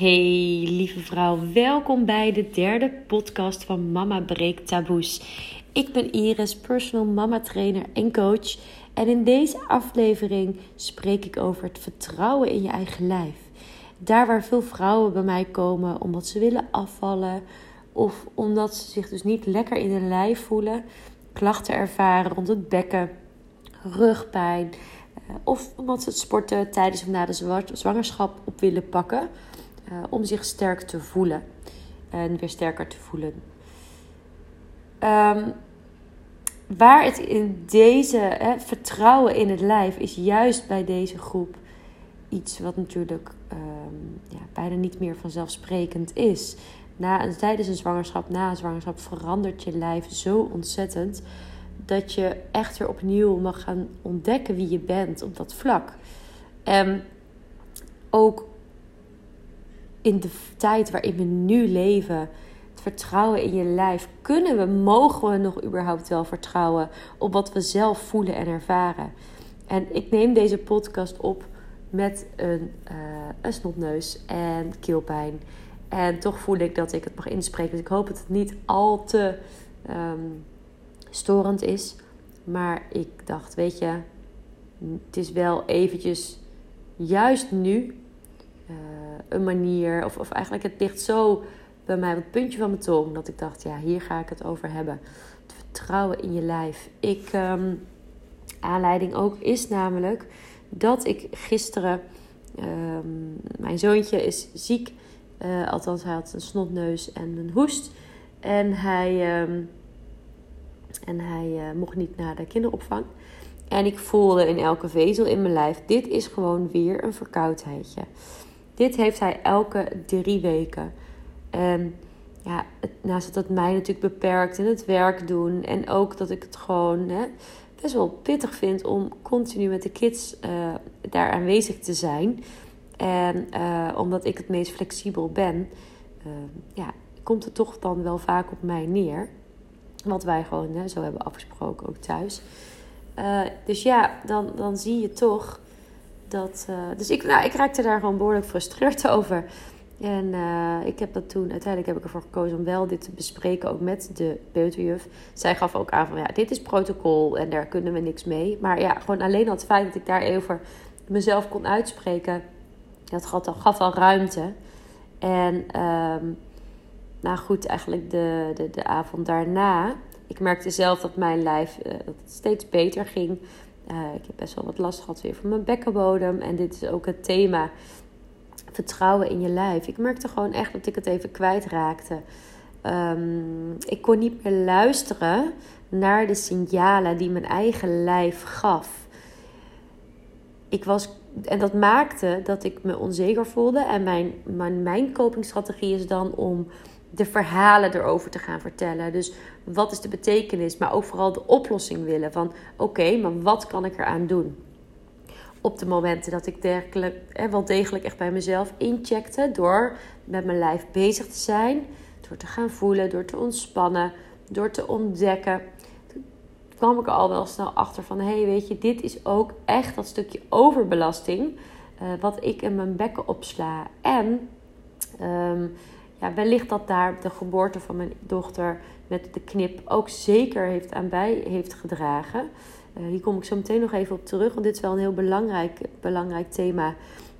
Hey lieve vrouw, welkom bij de derde podcast van Mama Breekt Taboes. Ik ben Iris, personal mama trainer en coach. En in deze aflevering spreek ik over het vertrouwen in je eigen lijf. Daar waar veel vrouwen bij mij komen omdat ze willen afvallen of omdat ze zich dus niet lekker in hun lijf voelen, klachten ervaren rond het bekken, rugpijn eh, of omdat ze het sporten tijdens of na de zwangerschap op willen pakken uh, om zich sterk te voelen en weer sterker te voelen. Um, waar het in deze hè, vertrouwen in het lijf is juist bij deze groep iets wat natuurlijk um, ja, bijna niet meer vanzelfsprekend is. Na, tijdens een zwangerschap, na een zwangerschap verandert je lijf zo ontzettend dat je echt weer opnieuw mag gaan ontdekken wie je bent op dat vlak. En ook in de tijd waarin we nu leven, het vertrouwen in je lijf, kunnen we, mogen we nog überhaupt wel vertrouwen op wat we zelf voelen en ervaren? En ik neem deze podcast op met een, uh, een snotneus en keelpijn. En toch voel ik dat ik het mag inspreken. Dus ik hoop dat het niet al te um, storend is. Maar ik dacht, weet je, het is wel eventjes, juist nu, uh, een manier, of, of eigenlijk het ligt zo bij mij op het puntje van mijn tong, dat ik dacht, ja, hier ga ik het over hebben. Het vertrouwen in je lijf. Ik, um, aanleiding ook is namelijk dat ik gisteren, um, mijn zoontje is ziek, uh, althans hij had een snotneus en een hoest. En hij, um, en hij uh, mocht niet naar de kinderopvang. En ik voelde in elke vezel in mijn lijf: dit is gewoon weer een verkoudheidje. Dit heeft hij elke drie weken. En ja, naast dat het mij natuurlijk beperkt in het werk doen. En ook dat ik het gewoon hè, best wel pittig vind om continu met de kids uh, daar aanwezig te zijn. En uh, omdat ik het meest flexibel ben, uh, ja, komt het toch dan wel vaak op mij neer. Wat wij gewoon hè, zo hebben afgesproken, ook thuis. dus ja, dan, dan zie je toch dat, uh, dus ik, nou, ik raakte daar gewoon behoorlijk frustreerd over. En uh, ik heb dat toen, uiteindelijk heb ik ervoor gekozen om wel dit te bespreken, ook met de peuterjuf. Zij gaf ook aan van, ja, dit is protocol en daar kunnen we niks mee. Maar ja, gewoon alleen al het feit dat ik daar mezelf kon uitspreken, dat gaf al, gaf al ruimte. En um, nou goed, eigenlijk de, de, de avond daarna, ik merkte zelf dat mijn lijf het steeds beter ging. Uh, ik heb best wel wat last gehad weer van mijn bekkenbodem. En dit is ook het thema vertrouwen in je lijf. Ik merkte gewoon echt dat ik het even kwijtraakte. Um, ik kon niet meer luisteren naar de signalen die mijn eigen lijf gaf. Ik was, en dat maakte dat ik me onzeker voelde. En mijn, mijn, mijn copingstrategie is dan om de verhalen erover te gaan vertellen. Dus wat is de betekenis, maar ook vooral de oplossing willen. Van oké, maar wat kan ik eraan doen? Op de momenten dat ik dergelijk, eh, wel degelijk echt bij mezelf incheckte. Door met mijn lijf bezig te zijn. Door te gaan voelen, door te ontspannen, door te ontdekken. Kwam ik al wel snel achter van... hé, hey, weet je, dit is ook echt dat stukje overbelasting... Uh, wat ik in mijn bekken opsla. En... Um, ja, wellicht dat daar de geboorte van mijn dochter met de knip ook zeker heeft aan bij heeft gedragen. Uh, hier kom ik zo meteen nog even op terug, want dit is wel een heel belangrijk, belangrijk thema.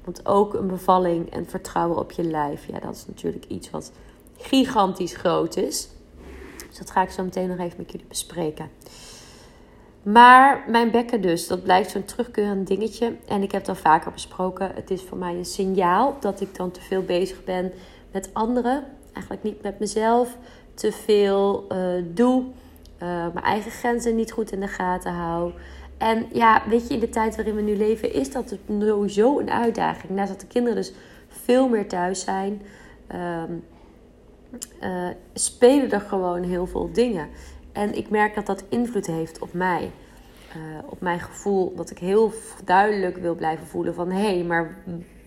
Want ook een bevalling en vertrouwen op je lijf, ja, dat is natuurlijk iets wat gigantisch groot is. Dus dat ga ik zo meteen nog even met jullie bespreken. Maar mijn bekken dus, dat blijft zo'n terugkerend dingetje. En ik heb dat vaker besproken. Het is voor mij een signaal dat ik dan te veel bezig ben met anderen. Eigenlijk niet met mezelf. Te veel uh, doe. Uh, mijn eigen grenzen niet goed in de gaten hou. En ja, weet je, in de tijd waarin we nu leven, is dat sowieso een uitdaging. Naast dat de kinderen dus veel meer thuis zijn, um, uh, spelen er gewoon heel veel dingen. En ik merk dat dat invloed heeft op mij. Op mijn gevoel, dat ik heel duidelijk wil blijven voelen van... hé, hey, maar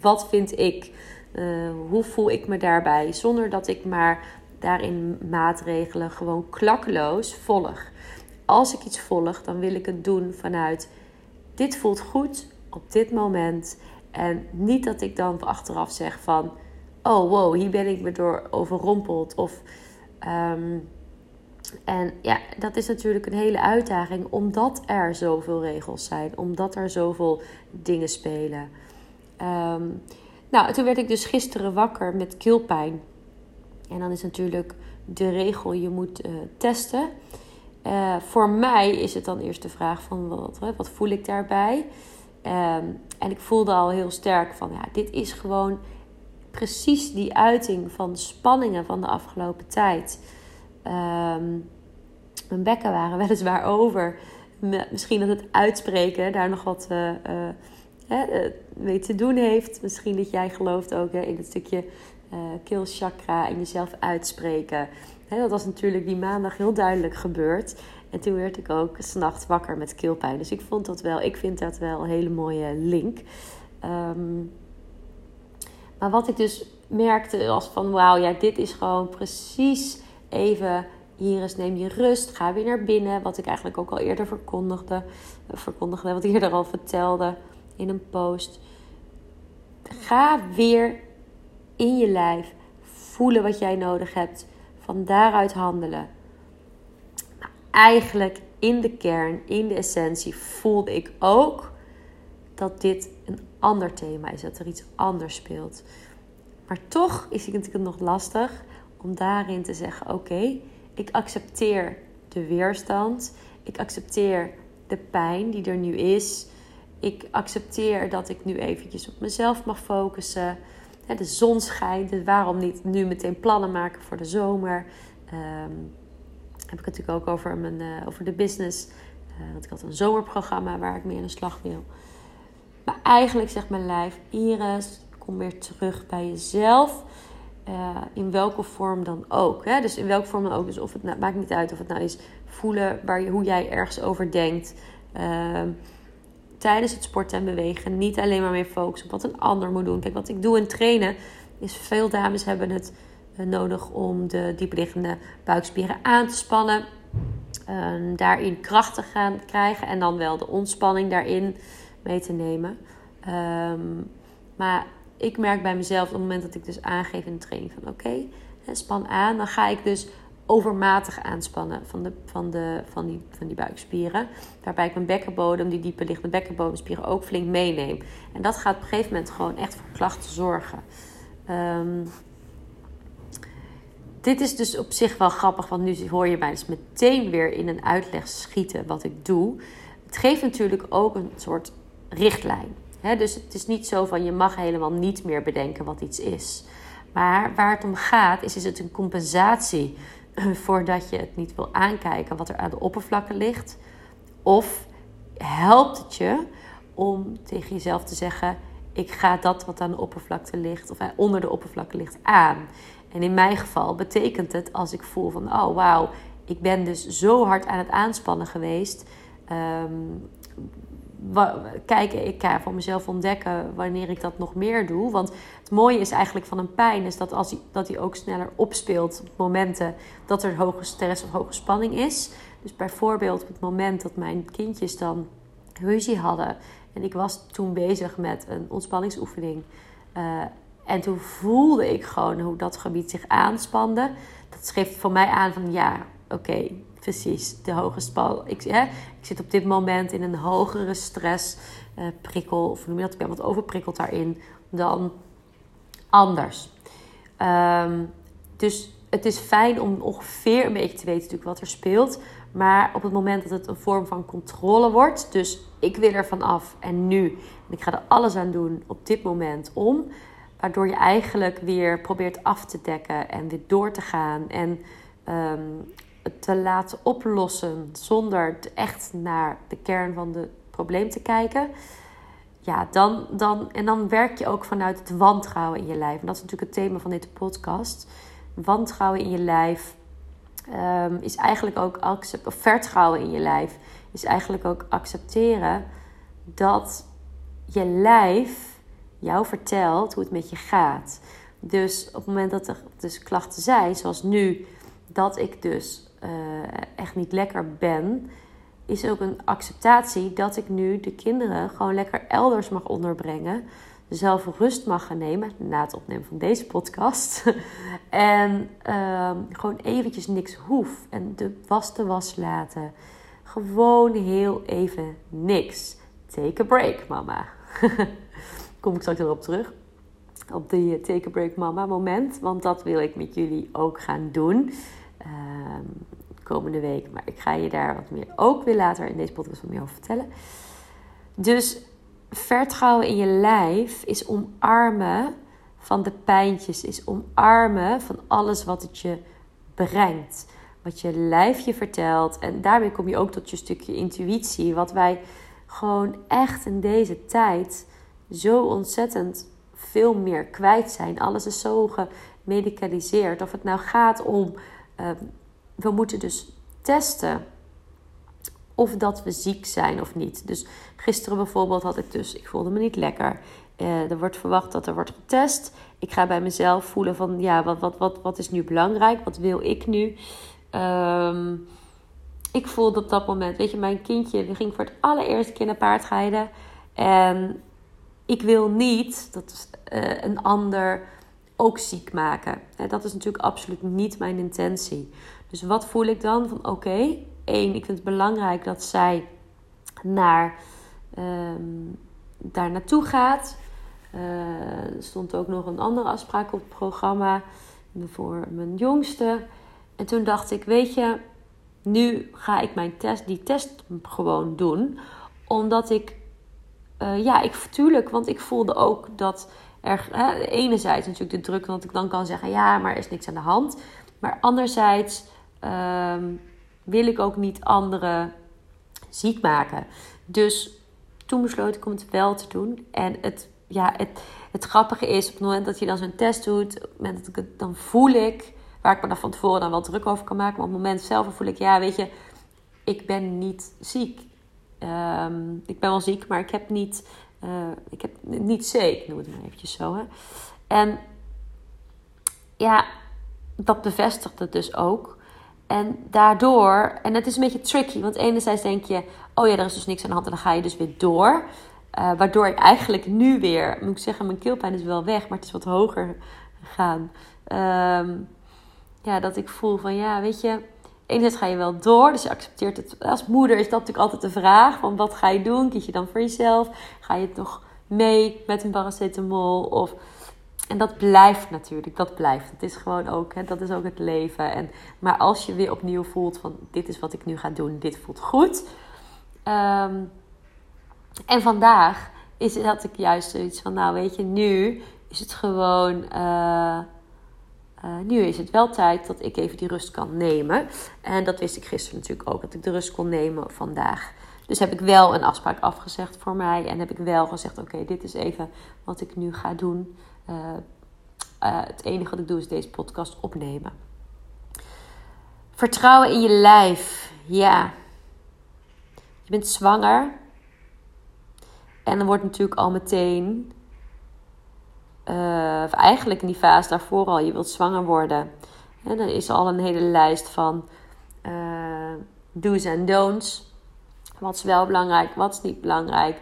wat vind ik? Uh, hoe voel ik me daarbij? Zonder dat ik maar daarin maatregelen gewoon klakkeloos volg. Als ik iets volg, dan wil ik het doen vanuit dit voelt goed op dit moment. En niet dat ik dan achteraf zeg van oh wow, hier ben ik me door overrompeld. Of, ehm, en ja, dat is natuurlijk een hele uitdaging, omdat er zoveel regels zijn, omdat er zoveel dingen spelen. Ehm, nou, toen werd ik dus gisteren wakker met keelpijn. En dan is natuurlijk de regel, je moet uh, testen. Uh, voor mij is het dan eerst de vraag van wat, wat voel ik daarbij? Um, en ik voelde al heel sterk van, ja, dit is gewoon precies die uiting van spanningen van de afgelopen tijd. Um, mijn bekken waren weliswaar over. Misschien dat het uitspreken daar nog wat uh, mee te doen heeft. Misschien dat jij gelooft ook hè, in het stukje uh, keelchakra en jezelf uitspreken. Hè, dat was natuurlijk die maandag heel duidelijk gebeurd. En toen werd ik ook s'nachts wakker met keelpijn. Dus ik vond dat wel, ik vind dat wel een hele mooie link. Um, maar wat ik dus merkte was van wauw, ja, dit is gewoon precies even Iris, neem je rust. Ga weer naar binnen. Wat ik eigenlijk ook al eerder verkondigde. Eh, verkondigde wat ik eerder al vertelde in een post. Ga weer in je lijf voelen wat jij nodig hebt. Van daaruit handelen. Eigenlijk in de kern, in de essentie, voelde ik ook dat dit een ander thema is. Dat er iets anders speelt. Maar toch is het natuurlijk nog lastig om daarin te zeggen: oké, ik accepteer de weerstand. Ik accepteer de pijn die er nu is. Ik accepteer dat ik nu eventjes op mezelf mag focussen. De zon schijnt, dus waarom niet nu meteen plannen maken voor de zomer? Um, heb ik het natuurlijk ook over, mijn, uh, over de business. Uh, want ik had een zomerprogramma waar ik mee aan de slag wil. Maar eigenlijk zegt mijn lijf: Iris, kom weer terug bij jezelf. Uh, in welke vorm dan ook. Hè? Dus in welke vorm dan ook. Dus of het nou, maakt niet uit of het nou is voelen waar je, hoe jij ergens over denkt. Tijdens het sporten en bewegen. Niet alleen maar meer focussen op wat een ander moet doen. Kijk, wat ik doe in trainen is veel dames hebben het uh, nodig om de diepliggende buikspieren aan te spannen. Ehm, daarin kracht te gaan krijgen en dan wel de ontspanning daarin mee te nemen. Um, maar ik merk bij mezelf op het moment dat ik dus aangeef in de training van oké, span aan, dan ga ik dus overmatig aanspannen van, de, van, de, van, die, van die buikspieren. Waarbij ik mijn bekkenbodem, die diepe liggende bekkenbodemspieren ook flink meeneem. En dat gaat op een gegeven moment gewoon echt voor klachten zorgen. Um, dit is dus op zich wel grappig, want nu hoor je mij dus meteen weer in een uitleg schieten wat ik doe. Het geeft natuurlijk ook een soort richtlijn dus het is niet zo van je mag helemaal niet meer bedenken wat iets is. Maar waar het om gaat, is, is het een compensatie voordat je het niet wil aankijken wat er aan de oppervlakte ligt? Of helpt het je om tegen jezelf te zeggen: ik ga dat wat aan de oppervlakte ligt, of onder de oppervlakte ligt, aan. En in mijn geval betekent het als ik voel van: oh wauw, ik ben dus zo hard aan het aanspannen geweest. Um, kijken, ik ga voor mezelf ontdekken wanneer ik dat nog meer doe. Want het mooie is eigenlijk van een pijn, is dat, als die, dat die ook sneller opspeelt op momenten dat er hoge stress of hoge spanning is. Dus bijvoorbeeld op het moment dat mijn kindjes dan ruzie hadden en ik was toen bezig met een ontspanningsoefening. Uh, en toen voelde ik gewoon hoe dat gebied zich aanspande. Dat schreef voor mij aan van ja, oké, precies, de hoge spal. Ik, hè, ik zit op dit moment in een hogere stress uh, prikkel, of noem je dat, ik ben wat overprikkeld daarin, dan anders. Um, dus het is fijn om ongeveer een beetje te weten natuurlijk wat er speelt. Maar op het moment dat het een vorm van controle wordt, dus ik wil er van af en nu, en ik ga er alles aan doen op dit moment om, waardoor je eigenlijk weer probeert af te dekken en weer door te gaan en um, te laten oplossen zonder echt naar de kern van het probleem te kijken. Ja, dan, dan, en dan werk je ook vanuit het wantrouwen in je lijf. En dat is natuurlijk het thema van deze podcast. Wantrouwen in je lijf um, is eigenlijk ook accept, of vertrouwen in je lijf is eigenlijk ook accepteren dat je lijf jou vertelt hoe het met je gaat. Dus op het moment dat er dus klachten zijn, zoals nu, dat ik dus uh, echt niet lekker ben, is ook een acceptatie dat ik nu de kinderen gewoon lekker elders mag onderbrengen. zelf rust mag gaan nemen na het opnemen van deze podcast. en ehm, gewoon eventjes niks hoef. En de was te was laten. Gewoon heel even niks. Take a break, mama. Kom ik straks erop terug. Op die take a break, mama moment. Want dat wil ik met jullie ook gaan doen. Ehm, komende week. Maar ik ga je daar wat meer ook weer later in deze podcast wat meer over vertellen. Dus vertrouwen in je lijf is omarmen van de pijntjes, is omarmen van alles wat het je brengt. Wat je lijf je vertelt. En daarmee kom je ook tot je stukje intuïtie. Wat wij gewoon echt in deze tijd zo ontzettend veel meer kwijt zijn. Alles is zo gemedicaliseerd. Of het nou gaat om. Ehm, we moeten dus testen of dat we ziek zijn of niet. Dus gisteren bijvoorbeeld had ik dus, ik voelde me niet lekker. Uh, er wordt verwacht dat er wordt getest. Ik ga bij mezelf voelen van, ja, wat, wat, wat, wat is nu belangrijk? Wat wil ik nu? Um, ik voelde op dat moment, weet je, mijn kindje ging voor het allereerste keer naar paardrijden. En ik wil niet dat uh, een ander ook ziek maken. dat is natuurlijk absoluut niet mijn intentie. Dus wat voel ik dan? Van oké, één, ik vind het belangrijk dat zij naar, um, daar naartoe gaat. Uh, er stond ook nog een andere afspraak op het programma voor mijn jongste. En toen dacht ik, weet je, nu ga ik mijn test, die test gewoon doen. Omdat ik, uh, ja, ik natuurlijk, want ik voelde ook dat er, hè, enerzijds natuurlijk de druk, want ik dan kan zeggen, ja, maar er is niks aan de hand. Maar anderzijds um, wil ik ook niet anderen ziek maken. Dus toen besloot ik om het wel te doen. En het, ja, het, het grappige is, op het moment dat je dan zo'n test doet, op het moment dat ik het, dan voel ik, waar ik me dan van tevoren dan wel druk over kan maken, maar op het moment zelf voel ik, ja, weet je, ik ben niet ziek. Um, ik ben wel ziek, maar ik heb niet, uh, ik heb niet zeker, noem het maar eventjes zo. Hè. En ja, dat bevestigt het dus ook. En daardoor, en het is een beetje tricky, want enerzijds denk je, oh ja, er is dus niks aan de hand en dan ga je dus weer door. Uh, waardoor ik eigenlijk nu weer, moet ik zeggen, mijn keelpijn is wel weg, maar het is wat hoger gegaan. Um, ja, dat ik voel van, ja, weet je, enerzijds ga je wel door, dus je accepteert het. Als moeder is dat natuurlijk altijd de vraag, van wat ga je doen? Kies je dan voor jezelf? Ga je toch mee met een paracetamol? Of en dat blijft natuurlijk, dat blijft. Het is gewoon ook, hè, dat is ook het leven. En, maar als je weer opnieuw voelt van dit is wat ik nu ga doen, dit voelt goed. Um, en vandaag is, dat ik juist zoiets van, nou weet je, nu is het gewoon, uh, uh, nu is het wel tijd dat ik even die rust kan nemen. En dat wist ik gisteren natuurlijk ook, dat ik de rust kon nemen vandaag. Dus heb ik wel een afspraak afgezegd voor mij. En heb ik wel gezegd: Oké, dit is even wat ik nu ga doen. Uh, uh, het enige wat ik doe is deze podcast opnemen. Vertrouwen in je lijf. Ja. Je bent zwanger. En dan wordt natuurlijk al meteen. Uh, eigenlijk in die fase daarvoor al. Je wilt zwanger worden. En dan is al een hele lijst van do's en don'ts. Wat is wel belangrijk, wat is niet belangrijk.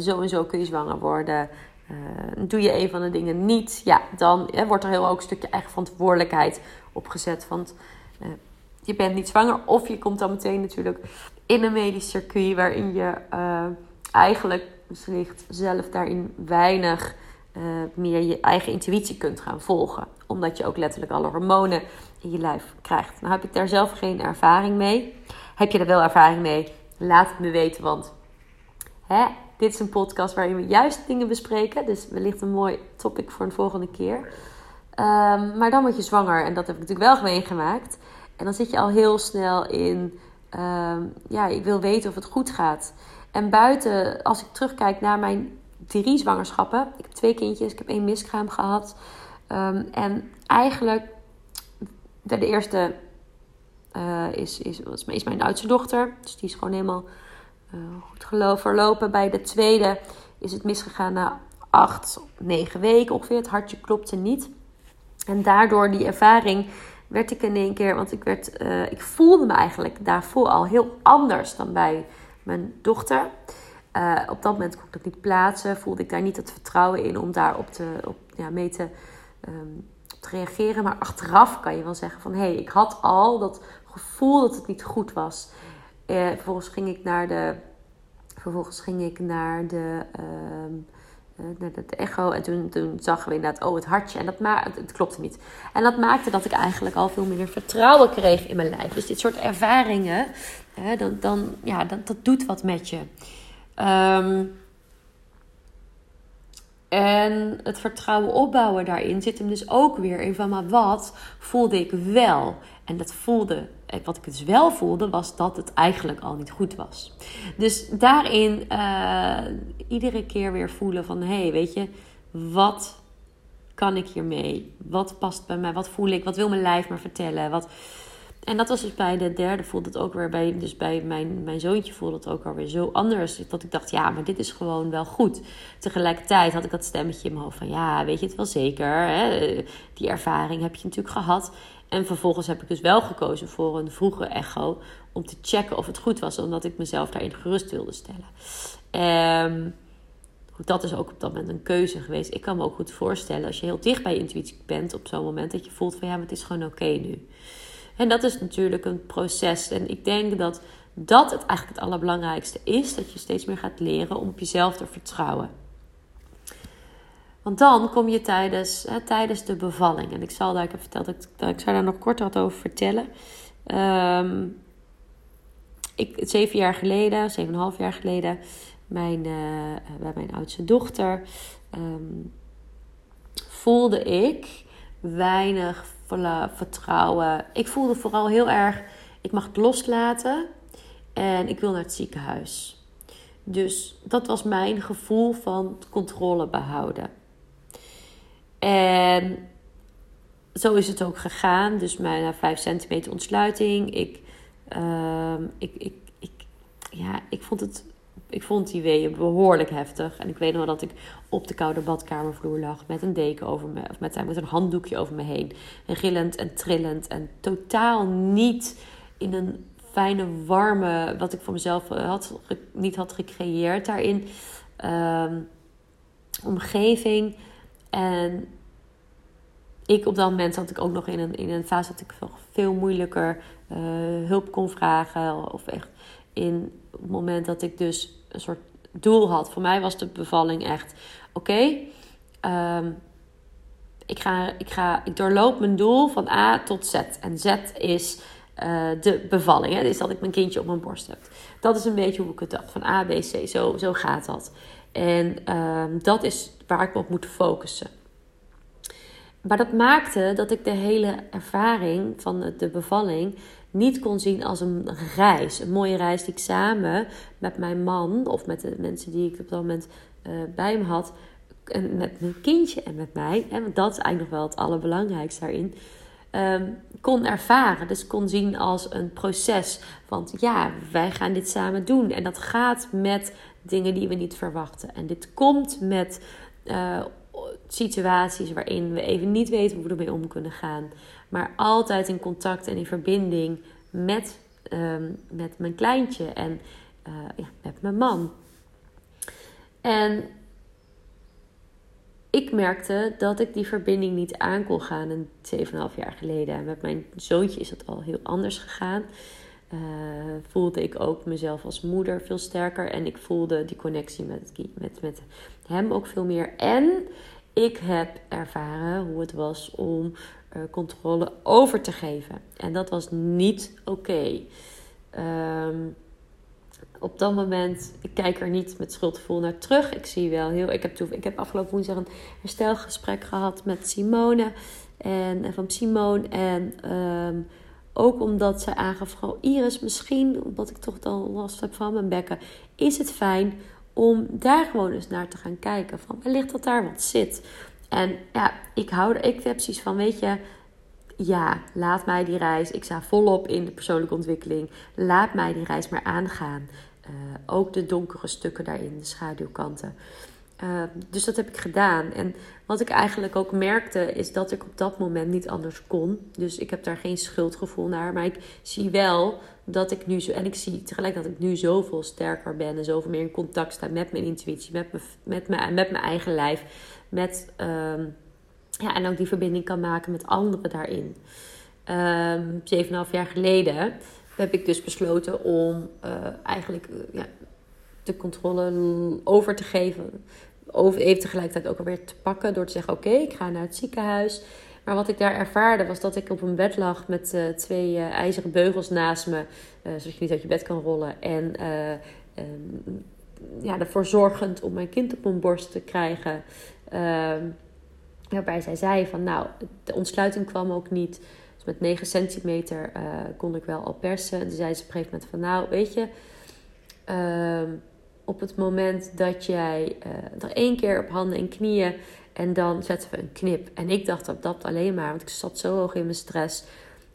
Zo en zo kun je zwanger worden. Uh, doe je een van de dingen niet, ja, dan wordt er heel ook een stukje eigen verantwoordelijkheid opgezet. Want je bent niet zwanger of je komt dan meteen natuurlijk in een medisch circuit waarin je eigenlijk wellicht zelf daarin weinig meer je eigen intuïtie kunt gaan volgen. Omdat je ook letterlijk alle hormonen in je lijf krijgt. Nou heb ik daar zelf geen ervaring mee. Heb je er wel ervaring mee? Laat het me weten, want hè, dit is een podcast waarin we juist dingen bespreken. Dus wellicht een mooi topic voor een volgende keer. Um, maar dan word je zwanger en dat heb ik natuurlijk wel meegemaakt. En dan zit je al heel snel in, um, ja, ik wil weten of het goed gaat. En buiten, als ik terugkijk naar mijn drie zwangerschappen. Ik heb twee kindjes, ik heb één miskraam gehad. Um, en eigenlijk, de eerste uh, is, is, is mijn oudste dochter. Dus die is gewoon helemaal uh, goed verlopen. Bij de tweede is het misgegaan na acht, negen weken ongeveer. Het hartje klopte niet. En daardoor die ervaring werd ik in één keer, want ik, werd, uh, ik voelde me eigenlijk daarvoor al heel anders dan bij mijn dochter. Uh, op dat moment kon ik dat niet plaatsen. Voelde ik daar niet het vertrouwen in om daar op te, op, ja, mee te, um, te reageren. Maar achteraf kan je wel zeggen van... hé, hey, ik had al dat gevoel dat het niet goed was. Uh, vervolgens ging ik naar de... Vervolgens ging ik naar de... Um, naar de, echo. En toen, toen zagen we inderdaad, oh, het hartje. En dat ma het, klopte niet. En dat maakte dat ik eigenlijk al veel meer vertrouwen kreeg in mijn lijf. Dus dit soort ervaringen, dan, dan, ja, dat, dat doet wat met je. Um, en het vertrouwen opbouwen daarin zit hem dus ook weer in van, maar wat voelde ik wel? En dat voelde, eh, wat ik dus wel voelde, was dat het eigenlijk al niet goed was. Dus daarin uh, iedere keer weer voelen van, hé, hey, weet je, wat kan ik hiermee? Wat past bij mij? Wat voel ik? Wat wil mijn lijf me vertellen? Wat, en dat was dus bij de derde voelde het ook weer bij, dus bij mijn, mijn zoontje voelde het ook alweer zo anders. Dat ik dacht, ja, maar dit is gewoon wel goed. Tegelijkertijd had ik dat stemmetje in mijn hoofd van, ja, weet je het wel zeker. Hè? Die ervaring heb je natuurlijk gehad. En vervolgens heb ik dus wel gekozen voor een vroege echo om te checken of het goed was, omdat ik mezelf daarin gerust wilde stellen. Um, dat is ook op dat moment een keuze geweest. Ik kan me ook goed voorstellen als je heel dicht bij je intuïtie bent op zo'n moment dat je voelt van ja, maar het is gewoon oké nu. En dat is natuurlijk een proces. En ik denk dat dat het eigenlijk het allerbelangrijkste is. Dat je steeds meer gaat leren om op jezelf te vertrouwen. Want dan kom je tijdens, hè, tijdens de bevalling. En ik zal daar, ik heb verteld dat ik, ik zou daar nog kort wat over vertellen. Um, ik, zeven jaar geleden, zeven en een half jaar geleden, mijn, uh, bij mijn oudste dochter, um, voelde ik weinig vertrouwen. Ik voelde vooral heel erg, ik mag het loslaten en ik wil naar het ziekenhuis. Dus dat was mijn gevoel van controle behouden. En zo is het ook gegaan. Dus mijn 5 centimeter ontsluiting. Ik, uh, ik, ik, ik, ja, ik vond het ik vond die weeën behoorlijk heftig. En ik weet nog dat ik op de koude badkamervloer lag met een deken over me, of met, met een handdoekje over me heen. En gillend en trillend en totaal niet in een fijne, warme, wat ik voor mezelf had, niet had gecreëerd daarin, uh, omgeving. En ik op dat moment zat ik ook nog in een, in een fase dat ik veel moeilijker uh, hulp kon vragen. Of echt in het moment dat ik dus een soort doel had. Voor mij was de bevalling echt: oké, ehm, ik, ga, ik, ga, ik doorloop mijn doel van A tot Z. En Z is uh, de bevalling. Hè? Dus dat ik mijn kindje op mijn borst heb. Dat is een beetje hoe ik het dacht. Van A, B, C. Zo, zo gaat dat. En um, dat is waar ik me op moet focussen. Maar dat maakte dat ik de hele ervaring van de bevalling niet kon zien als een reis. Een mooie reis die ik samen met mijn man of met de mensen die ik op dat moment uh, bij me had. En met mijn kindje en met mij. Want dat is eigenlijk nog wel het allerbelangrijkste daarin. Um, kon ervaren. Dus kon zien als een proces. Want ja, wij gaan dit samen doen. En dat gaat met dingen die we niet verwachten. En dit komt met uh, situaties waarin we even niet weten hoe we ermee om kunnen gaan. Maar altijd in contact en in verbinding met, um, met mijn kleintje en ja, met mijn man. En ik merkte dat ik die verbinding niet aan kon gaan een 7,5 jaar geleden. En met mijn zoontje is dat al heel anders gegaan. Uh, voelde ik ook mezelf als moeder veel sterker. En ik voelde die connectie met, met, met hem ook veel meer. En ik heb ervaren hoe het was om uh, controle over te geven. En dat was niet oké. Um, op dat moment, ik kijk er niet met schuldgevoel naar terug. Ik zie wel heel. Ik heb, ik heb afgelopen woensdag een herstelgesprek gehad met Simone en, en van Simone. En um, ook omdat ze aangaf: Iris, misschien, omdat ik toch dan last heb van mijn bekken, is het fijn om daar gewoon eens naar te gaan kijken. Van wellicht dat daar wat zit. En ja, ik hou er, ik heb zoiets van, weet je, ja, laat mij die reis. Ik sta volop in de persoonlijke ontwikkeling. Laat mij die reis maar aangaan. Uh, ook de donkere stukken daarin, de schaduwkanten. Ehm, dus dat heb ik gedaan. En wat ik eigenlijk ook merkte, is dat ik op dat moment niet anders kon. Dus ik heb daar geen schuldgevoel naar. Maar ik zie wel dat ik nu zo. En ik zie tegelijk dat ik nu zoveel sterker ben. En zoveel meer in contact sta met mijn intuïtie, met mijn, met mijn, met mijn eigen lijf. Met, ehm, ja, en ook die verbinding kan maken met anderen daarin. Um, 7,5 jaar geleden heb ik dus besloten om uh, eigenlijk uh, ja, de controle over te geven over, even tegelijkertijd ook alweer te pakken door te zeggen: Oké, ik ga naar het ziekenhuis. Maar wat ik daar ervaarde was dat ik op een bed lag met uh, twee uh, ijzeren beugels naast me, uh, zodat je niet uit je bed kan rollen. En um, ja, ervoor zorgend om mijn kind op mijn borst te krijgen. Ehm, waarbij zij zei van nou, de ontsluiting kwam ook niet. Dus met 9 centimeter kon ik wel al persen. En toen zei ze op een gegeven moment van nou, weet je. Uh, op het moment dat jij uh, er één keer op handen en knieën en dan zetten we een knip. En ik dacht dat dat alleen maar, want ik zat zo hoog in mijn stress.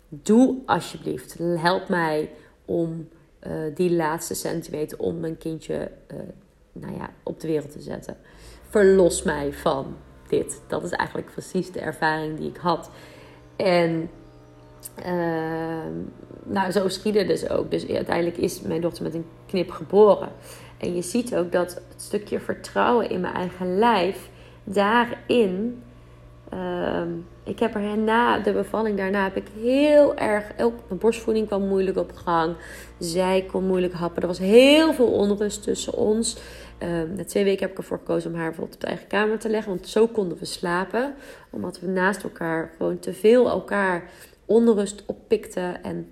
Doe alsjeblieft, help mij om uh, die laatste centimeter om mijn kindje uh, nou ja, op de wereld te zetten. Verlos mij van dit. Dat is eigenlijk precies de ervaring die ik had. En ehm, nou, zo schiedde dus ook. Dus uiteindelijk is mijn dochter met een knip geboren. En je ziet ook dat het stukje vertrouwen in mijn eigen lijf, daarin. Uh, ik heb er na de bevalling daarna heb ik heel erg. Ook mijn borstvoeding kwam moeilijk op gang. Zij kon moeilijk happen. Er was heel veel onrust tussen ons. Um, na twee weken heb ik ervoor gekozen om haar bijvoorbeeld op de eigen kamer te leggen. Want zo konden we slapen. Omdat we naast elkaar gewoon te veel elkaar onrust oppikten. En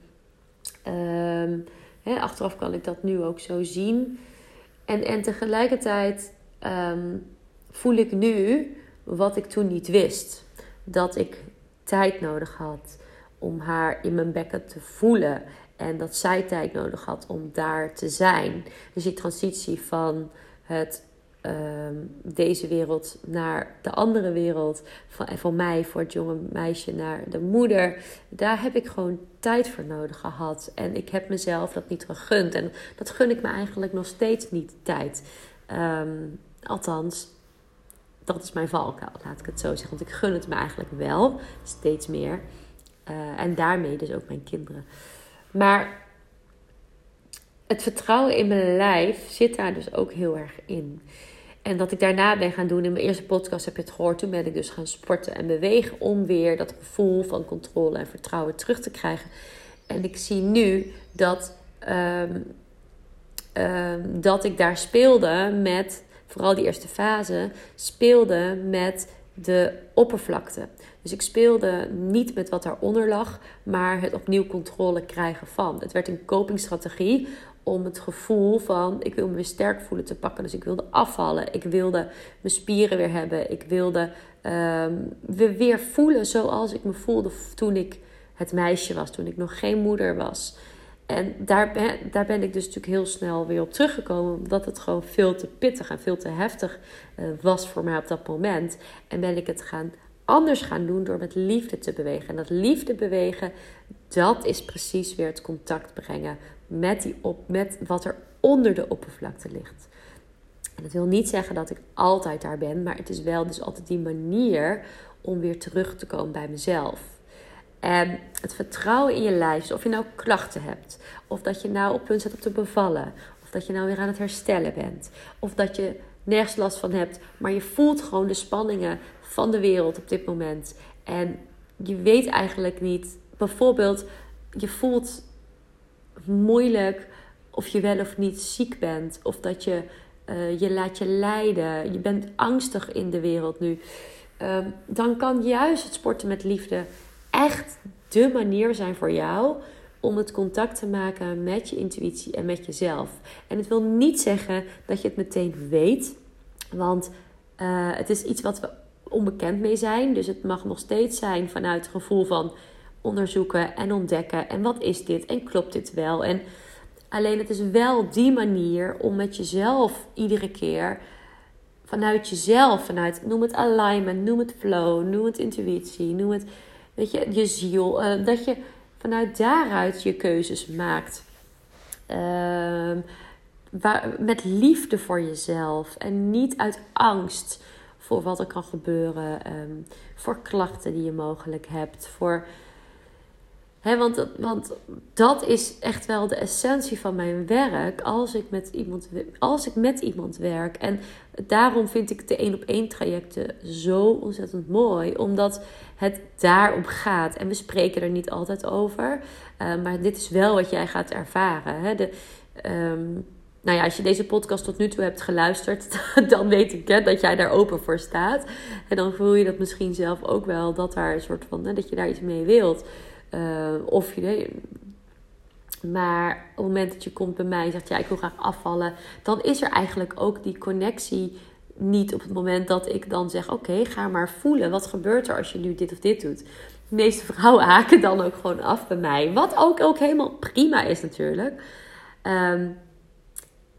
hè, achteraf kan ik dat nu ook zo zien. En, en tegelijkertijd um, voel ik nu wat ik toen niet wist. Dat ik tijd nodig had om haar in mijn bekken te voelen. En dat zij tijd nodig had om daar te zijn. Dus die transitie van het, um, deze wereld naar de andere wereld. Van, van mij, voor het jonge meisje, naar de moeder. Daar heb ik gewoon tijd voor nodig gehad. En ik heb mezelf dat niet gegund. En dat gun ik me eigenlijk nog steeds niet tijd. Um, althans, dat is mijn valkuil, laat ik het zo zeggen. Want ik gun het me eigenlijk wel, steeds meer. Uh, en daarmee dus ook mijn kinderen. Maar het vertrouwen in mijn lijf zit daar dus ook heel erg in. En dat ik daarna ben gaan doen, in mijn eerste podcast heb je het gehoord, toen ben ik dus gaan sporten en bewegen om weer dat gevoel van controle en vertrouwen terug te krijgen. En ik zie nu dat, um, um, dat ik daar speelde met, vooral die eerste fase, speelde met de oppervlakte. Dus ik speelde niet met wat daaronder lag, maar het opnieuw controle krijgen van. Het werd een copingstrategie om het gevoel van ik wil me weer sterk voelen te pakken. Dus ik wilde afvallen. Ik wilde mijn spieren weer hebben. Ik wilde um, weer voelen zoals ik me voelde toen ik het meisje was. Toen ik nog geen moeder was. En daar ben, daar ben ik dus natuurlijk heel snel weer op teruggekomen. Omdat het gewoon veel te pittig en veel te heftig uh, was voor mij op dat moment. En ben ik het gaan anders gaan doen door met liefde te bewegen. En dat liefde bewegen, dat is precies weer het contact brengen met, die op, met wat er onder de oppervlakte ligt. En dat wil niet zeggen dat ik altijd daar ben, maar het is wel dus altijd die manier om weer terug te komen bij mezelf. En het vertrouwen in je lijf, of je nou klachten hebt, of dat je nou op punt zit om te bevallen, of dat je nou weer aan het herstellen bent, of dat je nergens last van hebt, maar je voelt gewoon de spanningen van de wereld op dit moment. En je weet eigenlijk niet, bijvoorbeeld, je voelt moeilijk of je wel of niet ziek bent, of dat je uh, je laat je leiden, je bent angstig in de wereld nu. Um, dan kan juist het sporten met liefde echt de manier zijn voor jou om het contact te maken met je intuïtie en met jezelf. En het wil niet zeggen dat je het meteen weet, want uh, het is iets wat we onbekend mee zijn. Dus het mag nog steeds zijn vanuit het gevoel van onderzoeken en ontdekken. En wat is dit? En klopt dit wel? En alleen het is wel die manier om met jezelf iedere keer vanuit jezelf, vanuit noem het alignment, noem het flow, noem het intuïtie, noem het weet je, je ziel, uh, dat je vanuit daaruit je keuzes maakt. Waar, met liefde voor jezelf en niet uit angst voor wat er kan gebeuren, ehm, voor klachten die je mogelijk hebt, voor Want, want dat is echt wel de essentie van mijn werk als ik met iemand, als ik met iemand werk. En daarom vind ik de één op één trajecten zo ontzettend mooi. Omdat het daarom gaat. En we spreken er niet altijd over. Uh, maar dit is wel wat jij gaat ervaren. Hè? De, um, nou ja, als je deze podcast tot nu toe hebt geluisterd, dan weet ik hè, dat jij daar open voor staat. En dan voel je dat misschien zelf ook wel dat daar een soort van, hè, dat je daar iets mee wilt. Uh, of je. Maar op het moment dat je komt bij mij en zegt: Ja, ik wil graag afvallen. Dan is er eigenlijk ook die connectie niet op het moment dat ik dan zeg: Oké, ga maar voelen. Wat gebeurt er als je nu dit of dit doet? De meeste vrouwen haken dan ook gewoon af bij mij. Wat ook, ook helemaal prima is natuurlijk. Um,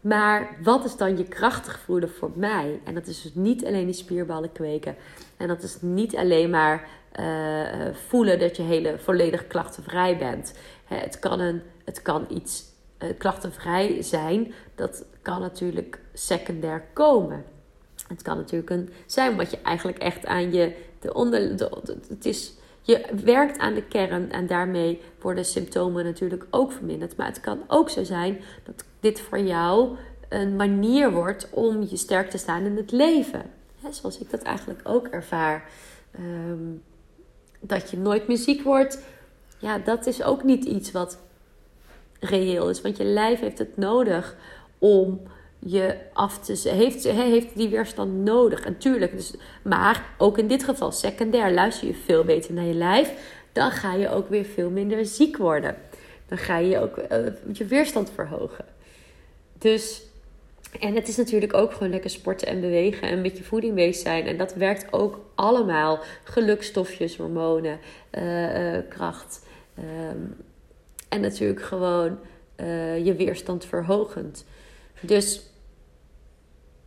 maar wat is dan je krachtig voelen voor mij? En dat is dus niet alleen die spierballen kweken. En dat is niet alleen maar uh, voelen dat je hele volledig klachtenvrij bent. het, kan een, het kan iets uh, klachtenvrij zijn. Dat kan natuurlijk secundair komen. Het kan natuurlijk een, zijn wat je eigenlijk echt aan je. De onder, de, het is, je werkt aan de kern en daarmee worden symptomen natuurlijk ook verminderd. Maar het kan ook zo zijn dat dit voor jou een manier wordt om je sterk te staan in het leven. zoals ik dat eigenlijk ook ervaar. Ehm, dat je nooit meer ziek wordt. Ja, dat is ook niet iets wat reëel is. Want je lijf heeft het nodig om je af te heeft, heeft die weerstand nodig. En tuurlijk, dus, maar ook in dit geval secundair. Luister je veel beter naar je lijf, dan ga je ook weer veel minder ziek worden. Dan ga je ook uh, je weerstand verhogen. Dus en het is natuurlijk ook gewoon lekker sporten en bewegen en met je voeding bezig zijn. En dat werkt ook allemaal. Gelukstofjes, hormonen, uh, kracht. Ehm, en natuurlijk gewoon je weerstand verhogend. Dus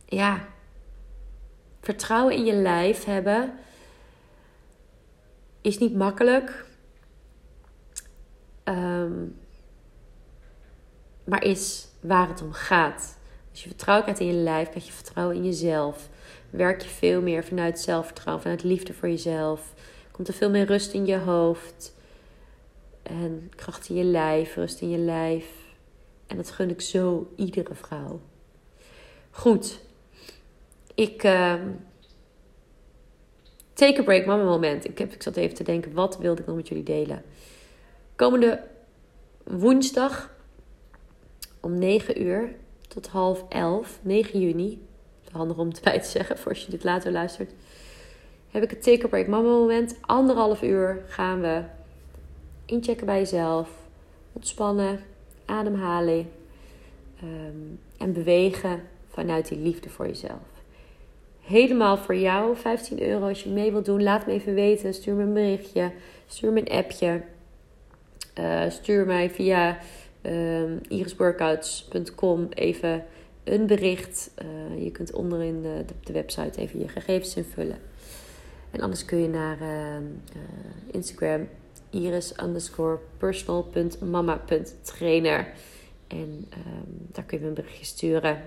ja, vertrouwen in je lijf hebben is niet makkelijk. Um, maar is waar het om gaat. Als je vertrouwen krijgt in je lijf, krijg je vertrouwen in jezelf. Werk je veel meer vanuit zelfvertrouwen, vanuit liefde voor jezelf. Komt er veel meer rust in je hoofd. En kracht in je lijf, rust in je lijf. En dat gun ik zo iedere vrouw. Goed. Ik. Uh, take a break, mama moment. Ik, heb, ik zat even te denken, wat wilde ik nog met jullie delen? Komende woensdag om 9 uur tot half 11, 9 juni. Handig om erbij te zeggen voor als je dit later luistert. Heb ik het Take a Break Mama moment. Anderhalf uur gaan we inchecken bij jezelf. Ontspannen, ademhalen. Um, en bewegen vanuit die liefde voor jezelf. Helemaal voor jou. 15 euro als je mee wilt doen. Laat me even weten. Stuur me een berichtje. Stuur me een appje. Uh, stuur mij via um, irisworkouts.com even een bericht. Uh, je kunt onderin de, de, website even je gegevens invullen. En anders kun je naar uh, Instagram iris underscore personal.mama.trainer. En um, daar kun je een berichtje sturen.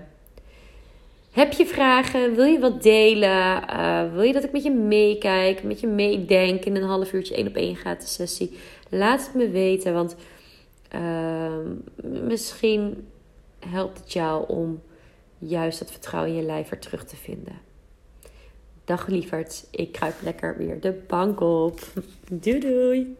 Heb je vragen? Wil je wat delen? Uh, wil je dat ik met je meekijk, met je meedenk in een half uurtje één op één gratis sessie? Laat het me weten, want Ehm, misschien helpt het jou om juist dat vertrouwen in je lijf weer terug te vinden. Dag lieverd, ik kruip lekker weer de bank op. Doei doei!